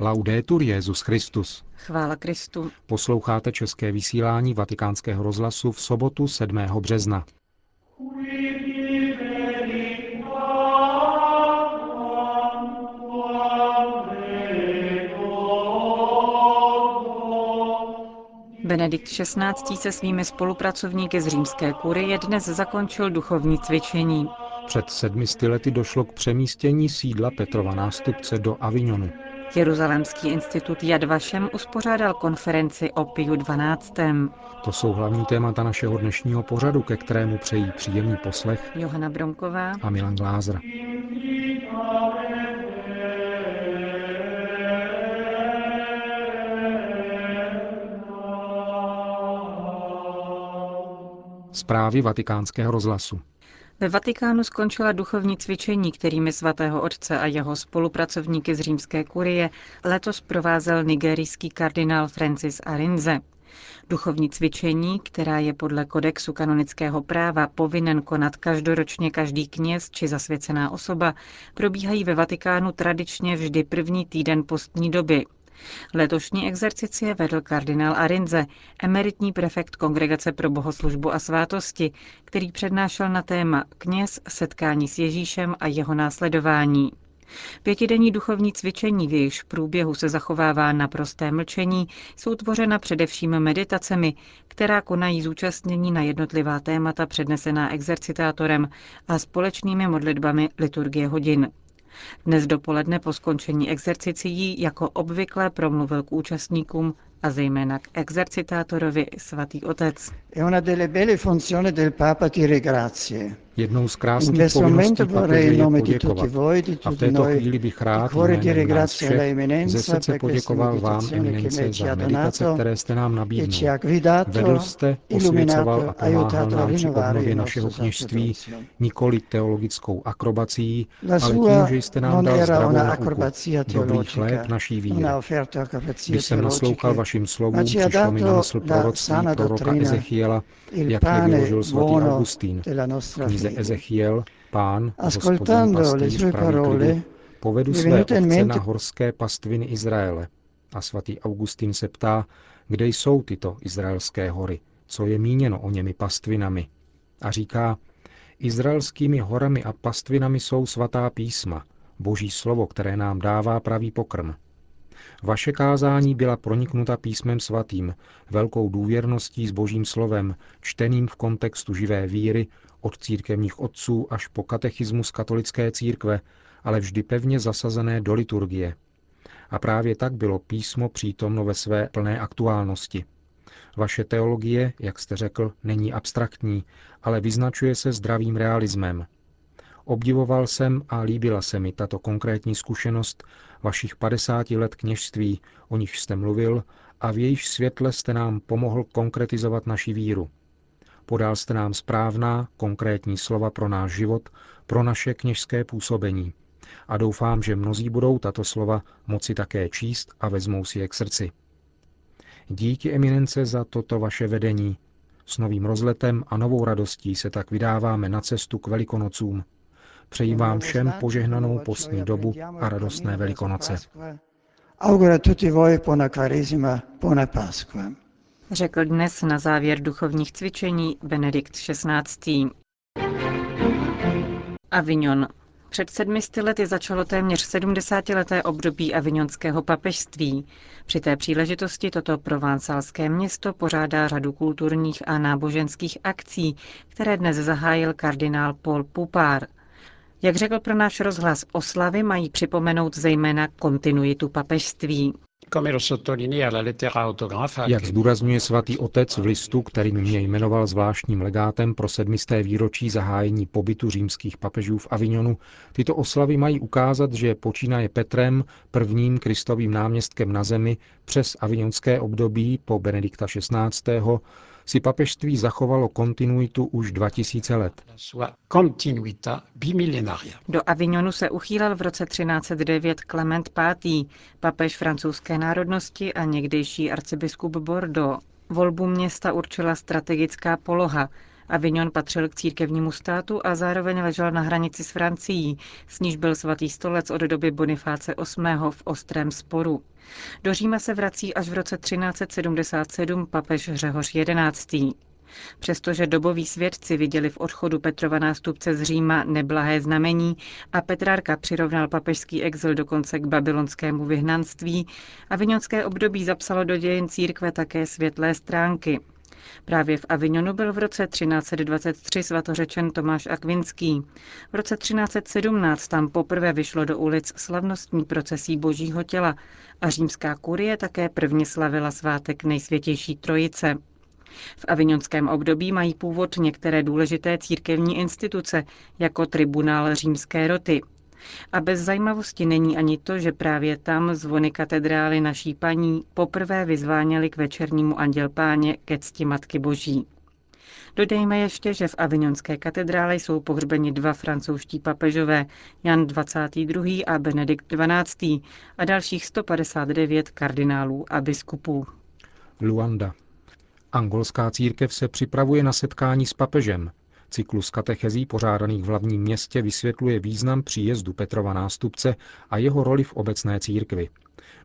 Laudetur Jezus Christus. Chvála Kristu. Posloucháte české vysílání Vatikánského rozhlasu v sobotu 7. března. Benedikt XVI. se svými spolupracovníky z římské kurie dnes zakončil duchovní cvičení. Před sedmi lety došlo k přemístění sídla Petrova nástupce do Avignonu. Jeruzalemský institut Yad Vashem uspořádal konferenci o Piu 12. To jsou hlavní témata našeho dnešního pořadu, ke kterému přejí příjemný poslech Johana Bromková a Milan Glázer. Zprávy vatikánského rozhlasu. Ve Vatikánu skončila duchovní cvičení, kterými svatého otce a jeho spolupracovníky z římské kurie letos provázel nigerijský kardinál Francis Arinze. Duchovní cvičení, která je podle kodexu kanonického práva povinen konat každoročně každý kněz či zasvěcená osoba, probíhají ve Vatikánu tradičně vždy první týden postní doby, Letošní exercicie vedl kardinál Arinze, emeritní prefekt Kongregace pro bohoslužbu a svátosti, který přednášel na téma kněz, setkání s Ježíšem a jeho následování. Pětidenní duchovní cvičení, v jejichž průběhu se zachovává naprosté mlčení, jsou tvořena především meditacemi, která konají zúčastnění na jednotlivá témata přednesená exercitátorem a společnými modlitbami liturgie hodin. Dnes dopoledne po skončení exercicií jako obvykle promluvil k účastníkům a zejména k exercitátorovi svatý otec. Jednou z krásných povinností papeže je poděkovat. A v této chvíli bych rád jménem nás všech ze srdce poděkoval vám, eminence, za meditace, které jste nám nabídnul. Vedl jste, osvěcoval a pomáhal nám při obnově našeho kněžství nikoli teologickou akrobací, ale tím, že jste nám dal zdravou nauku, dobrý chléb naší víry. Když jsem naslouchal vašim slovům, přišlo mi na mysl proroctví proroka Ezechiela, jak je vyložil svatý Augustín. Knize Ezechiel, pán, hospodin pastýř, praví klidu, povedu své ovce na horské pastviny Izraele. A svatý Augustín se ptá, kde jsou tyto izraelské hory, co je míněno o němi pastvinami. A říká, izraelskými horami a pastvinami jsou svatá písma, boží slovo, které nám dává pravý pokrm. Vaše kázání byla proniknuta písmem svatým, velkou důvěrností s božím slovem, čteným v kontextu živé víry, od církevních otců až po katechismus katolické církve, ale vždy pevně zasazené do liturgie. A právě tak bylo písmo přítomno ve své plné aktuálnosti. Vaše teologie, jak jste řekl, není abstraktní, ale vyznačuje se zdravým realismem. Obdivoval jsem a líbila se mi tato konkrétní zkušenost vašich 50 let kněžství, o nich jste mluvil, a v jejich světle jste nám pomohl konkretizovat naši víru. Podal jste nám správná, konkrétní slova pro náš život, pro naše kněžské působení. A doufám, že mnozí budou tato slova moci také číst a vezmou si je k srdci. Díky eminence za toto vaše vedení. S novým rozletem a novou radostí se tak vydáváme na cestu k velikonocům. Přeji vám všem požehnanou postní dobu a radostné velikonoce. Augura tutti voi buona Quaresima, buona Pasqua řekl dnes na závěr duchovních cvičení Benedikt XVI. Avignon. Před sedmisty lety začalo téměř 70-leté období avignonského papežství. Při té příležitosti toto provánsalské město pořádá řadu kulturních a náboženských akcí, které dnes zahájil kardinál Paul Pupár. Jak řekl pro náš rozhlas, oslavy mají připomenout zejména kontinuitu papežství. Jak zdůrazňuje svatý otec v listu, který mě jmenoval zvláštním legátem pro sedmisté výročí zahájení pobytu římských papežů v Avignonu, tyto oslavy mají ukázat, že počínaje Petrem, prvním kristovým náměstkem na zemi, přes avignonské období po Benedikta XVI si papežství zachovalo kontinuitu už 2000 let. Do Avignonu se uchýlil v roce 1309 Klement V., papež francouzské národnosti a někdejší arcibiskup Bordeaux. Volbu města určila strategická poloha, Avignon patřil k církevnímu státu a zároveň ležel na hranici s Francií, s níž byl svatý stolec od doby Bonifáce VIII. v ostrém sporu. Do Říma se vrací až v roce 1377 papež Řehoř XI. Přestože doboví svědci viděli v odchodu Petrova nástupce z Říma neblahé znamení a Petrárka přirovnal papežský exil dokonce k babylonskému vyhnanství, Avignonské období zapsalo do dějin církve také světlé stránky. Právě v Avignonu byl v roce 1323 svatořečen Tomáš Akvinský. V roce 1317 tam poprvé vyšlo do ulic slavnostní procesí Božího těla a římská kurie také prvně slavila svátek nejsvětější trojice. V avignonském období mají původ některé důležité církevní instituce, jako tribunál římské roty. A bez zajímavosti není ani to, že právě tam zvony katedrály naší paní poprvé vyzváněly k večernímu andělpáně ke cti Matky Boží. Dodejme ještě, že v avignonské katedrále jsou pohřbeni dva francouzští papežové, Jan 22. a Benedikt 12. a dalších 159 kardinálů a biskupů. Luanda. Angolská církev se připravuje na setkání s papežem. Cyklus katechezí pořádaných v hlavním městě vysvětluje význam příjezdu Petrova nástupce a jeho roli v obecné církvi.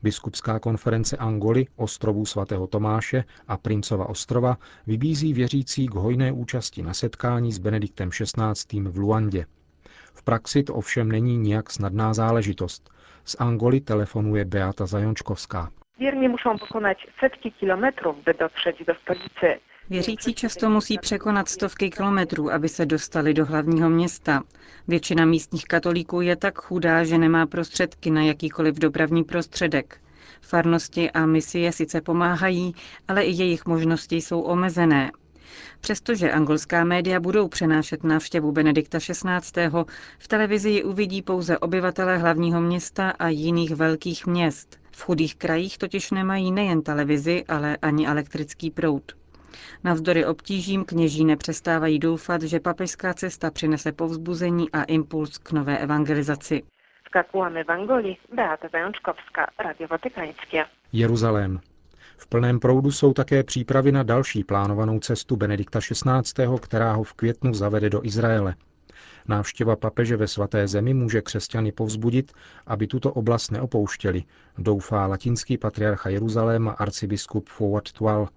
Biskupská konference Angoly, ostrovů svatého Tomáše a Princova ostrova vybízí věřící k hojné účasti na setkání s Benediktem XVI. v Luandě. V praxi to ovšem není nijak snadná záležitost. Z Angoly telefonuje Beata Zajončkovská. Wierni muszą pokonać setki kilometrów, by dotrzeć do stolicy. Věřící často musí překonat stovky kilometrů, aby se dostali do hlavního města. Většina místních katolíků je tak chudá, že nemá prostředky na jakýkoliv dopravní prostředek. Farnosti a misie sice pomáhají, ale i jejich možnosti jsou omezené. Přestože angolská média budou přenášet návštěvu Benedikta XVI., v televizi ji uvidí pouze obyvatelé hlavního města a jiných velkých měst. V chudých krajích totiž nemají nejen televizi, ale ani elektrický proud. Navzdory obtížím kněží nepřestávají doufat, že papežská cesta přinese povzbuzení a impuls k nové evangelizaci. Angolii, Beata Radio Watykańskie. Jeruzalém. V plném proudu jsou také přípravy na další plánovanou cestu Benedikta XVI., která ho v květnu zavede do Izraele. Návštěva papeže ve svaté zemi může křesťany povzbudit, aby tuto oblast neopouštěli, doufá latinský patriarcha Jeruzaléma arcibiskup Forward Twal.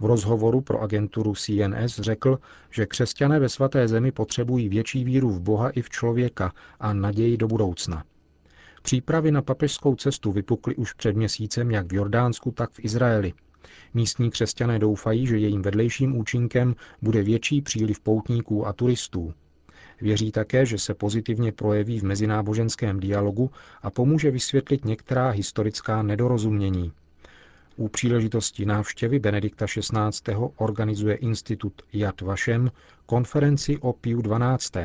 V rozhovoru pro agenturu CNS řekl, že křesťané ve svaté zemi potřebují větší víru v Boha i v člověka a naději do budoucna. Přípravy na papežskou cestu vypukly už před měsícem jak v Jordánsku, tak v Izraeli. Místní křesťané doufají, že jejím vedlejším účinkem bude větší příliv poutníků a turistů. Věří také, že se pozitivně projeví v mezináboženském dialogu a pomůže vysvětlit některá historická nedorozumění. U příležitosti návštěvy Benedikta XVI. organizuje institut Yad Vashem konferenci o Piu XII.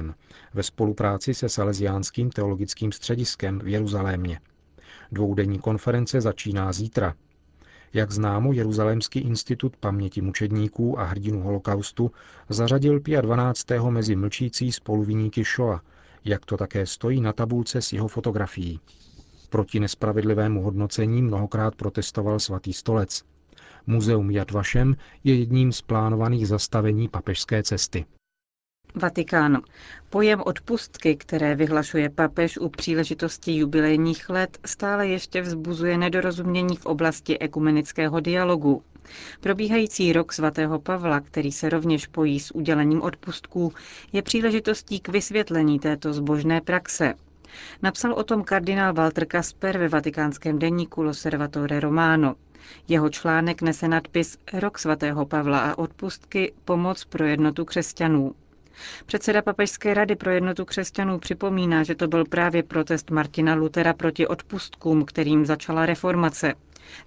ve spolupráci se Salesiánským teologickým střediskem v Jeruzalémě. Dvoudenní konference začíná zítra. Jak známo, Jeruzalémský institut paměti mučedníků a hrdinů holokaustu zařadil Pia 12. mezi mlčící spoluviníky Shoa, jak to také stojí na tabulce s jeho fotografií. Proti nespravedlivému hodnocení mnohokrát protestoval svatý stolec. Muzeum Yad Vashem je jedním z plánovaných zastavení papežské cesty. Vatikán. Pojem odpustky, které vyhlašuje papež u příležitosti jubilejních let, stále ještě vzbuzuje nedorozumění v oblasti ekumenického dialogu. Probíhající rok svatého Pavla, který se rovněž pojí s udělením odpustků, je příležitostí k vysvětlení této zbožné praxe. Napsal o tom kardinál Walter Kasper ve vatikánském denníku L'Osservatore Romano. Jeho článek nese nadpis Rok svatého Pavla a odpustky pomoc pro jednotu křesťanů. Předseda Papežské rady pro jednotu křesťanů připomíná, že to byl právě protest Martina Lutera proti odpustkům, kterým začala reformace.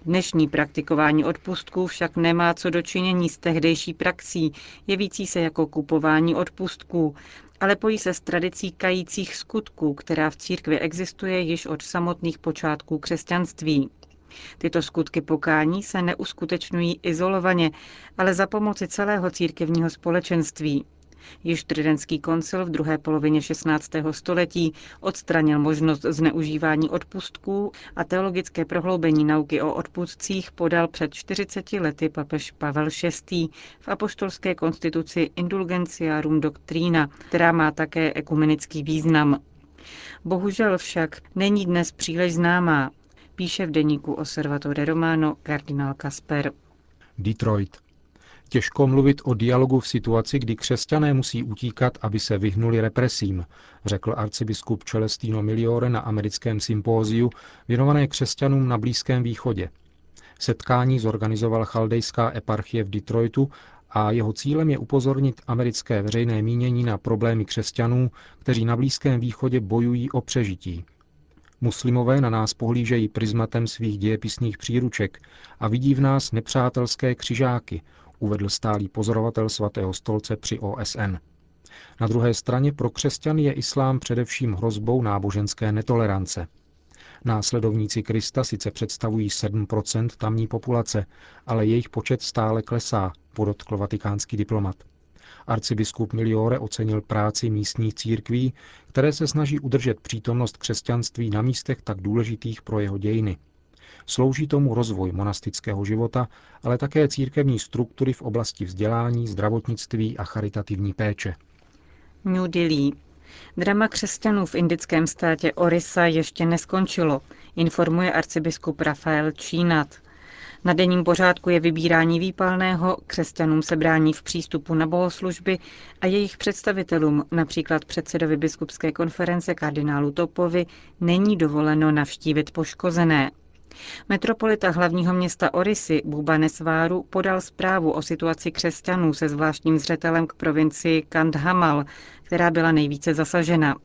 Dnešní praktikování odpustků však nemá co dočinění s tehdejší praxí, jevící se jako kupování odpustků, ale pojí se s tradicí kajících skutků, která v církvi existuje již od samotných počátků křesťanství. Tyto skutky pokání se neuskutečňují izolovaně, ale za pomoci celého církevního společenství. Již Tridentský koncil v druhé polovině 16. století odstranil možnost zneužívání odpustků a teologické prohloubení nauky o odpustcích podal před 40 lety papež Pavel VI. v apoštolské konstituci Indulgentiarum Doctrina, která má také ekumenický význam. Bohužel však není dnes příliš známá, píše v deníku Osservatore Romano kardinál Kasper. Detroit. Těžko mluvit o dialogu v situaci, kdy křesťané musí utíkat, aby se vyhnuli represím, řekl arcibiskup Celestino Miliore na americkém sympóziu věnované křesťanům na Blízkém východě. Setkání zorganizovala chaldejská eparchie v Detroitu a jeho cílem je upozornit americké veřejné mínění na problémy křesťanů, kteří na Blízkém východě bojují o přežití. Muslimové na nás pohlížejí prismatem svých dějepisných příruček a vidí v nás nepřátelské křižáky, uvedl stálý pozorovatel svatého stolce při OSN. Na druhé straně pro křesťany je islám především hrozbou náboženské netolerance. Následovníci Krista sice představují 7% tamní populace, ale jejich počet stále klesá, podotkl vatikánský diplomat. Arcibiskup Miliore ocenil práci místních církví, které se snaží udržet přítomnost křesťanství na místech tak důležitých pro jeho dějiny. Slouží tomu rozvoj monastického života, ale také církevní struktury v oblasti vzdělání, zdravotnictví a charitativní péče. New Delhi. Drama křesťanů v indickém státě Orisa ještě neskončilo, informuje arcibiskup Rafael Čínat. Na denním pořádku je vybírání výpalného, křesťanům se brání v přístupu na bohoslužby a jejich představitelům, například předsedovi biskupské konference kardinálu Topovi, není dovoleno navštívit poškozené. Metropolita hlavního města Orisy Bubanesváru podal zprávu o situaci křesťanů se zvláštním zřetelem k provincii Kandhamal, která byla nejvíce zasažena.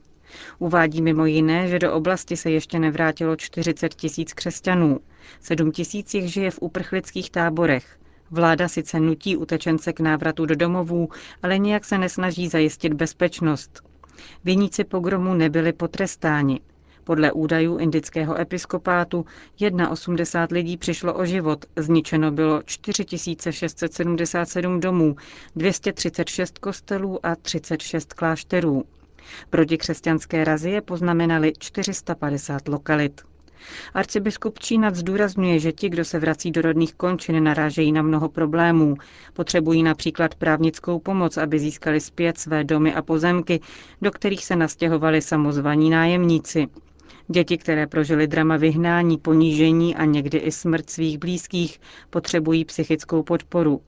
Uvádí mimo jiné, že do oblasti se ještě nevrátilo 40 tisíc křesťanů. 7 tisíc jich žije v uprchlických táborech. Vláda sice nutí utečence k návratu do domovů, ale nijak se nesnaží zajistit bezpečnost. Viníci pogromu nebyli potrestáni. Podle údajů indického episkopátu 81 lidí přišlo o život, zničeno bylo 4677 domů, 236 kostelů a 36 klášterů. Protikřesťanské razie poznamenaly 450 lokalit. Arcibiskup Čínat zdůrazňuje, že ti, kdo se vrací do rodných končin, narážejí na mnoho problémů. Potřebují například právnickou pomoc, aby získali zpět své domy a pozemky, do kterých se nastěhovali samozvaní nájemníci. Děti, které prožily drama vyhnání, ponížení a někdy i smrt svých blízkých, potřebují psychickou podporu.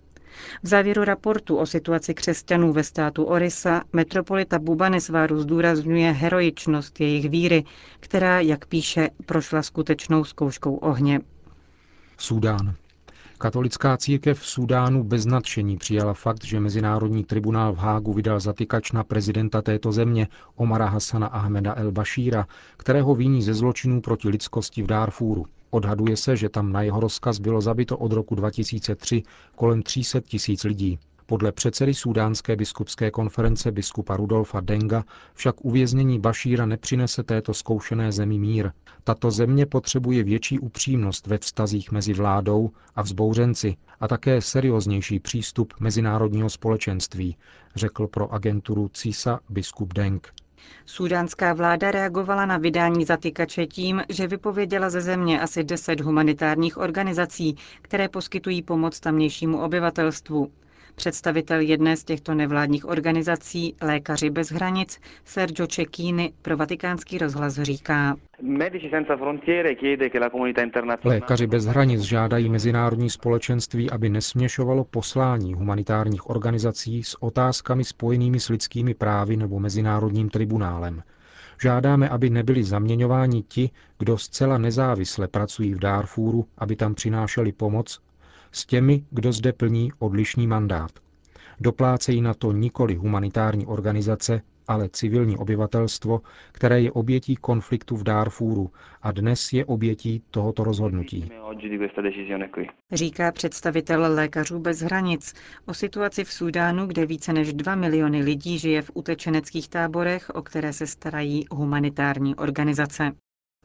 V závěru raportu o situaci křesťanů ve státu Orisa metropolita Bubanesváru zdůrazňuje heroičnost jejich víry, která, jak píše, prošla skutečnou zkouškou ohně. Sudán. Katolická církev v Sudánu bez nadšení přijala fakt, že Mezinárodní tribunál v Hágu vydal zatykač na prezidenta této země Omara Hassana Ahmeda el Bashíra, kterého viní ze zločinů proti lidskosti v Darfúru. Odhaduje se, že tam na jeho rozkaz bylo zabito od roku 2003 kolem 300 tisíc lidí. Podle předsedy Sudánské biskupské konference biskupa Rudolfa Denga však uvěznění Bašíra nepřinese této zkoušené zemi mír. Tato země potřebuje větší upřímnost ve vztazích mezi vládou a vzbouřenci a také serióznější přístup mezinárodního společenství, řekl pro agenturu CISA biskup Deng. Súdánská vláda reagovala na vydání zatykače tím, že vypověděla ze země asi deset humanitárních organizací, které poskytují pomoc tamnějšímu obyvatelstvu. Představitel jedné z těchto nevládních organizací, Lékaři bez hranic, Sergio Cecchini, pro vatikánský rozhlas říká. Lékaři bez hranic žádají mezinárodní společenství, aby nesměšovalo poslání humanitárních organizací s otázkami spojenými s lidskými právy nebo mezinárodním tribunálem. Žádáme, aby nebyli zaměňováni ti, kdo zcela nezávisle pracují v Darfúru, aby tam přinášeli pomoc, s těmi, kdo zde plní odlišný mandát. Doplácejí na to nikoli humanitární organizace, ale civilní obyvatelstvo, které je obětí konfliktu v Darfúru a dnes je obětí tohoto rozhodnutí. Říká představitel Lékařů bez hranic o situaci v Súdánu, kde více než 2 miliony lidí žije v utečeneckých táborech, o které se starají humanitární organizace.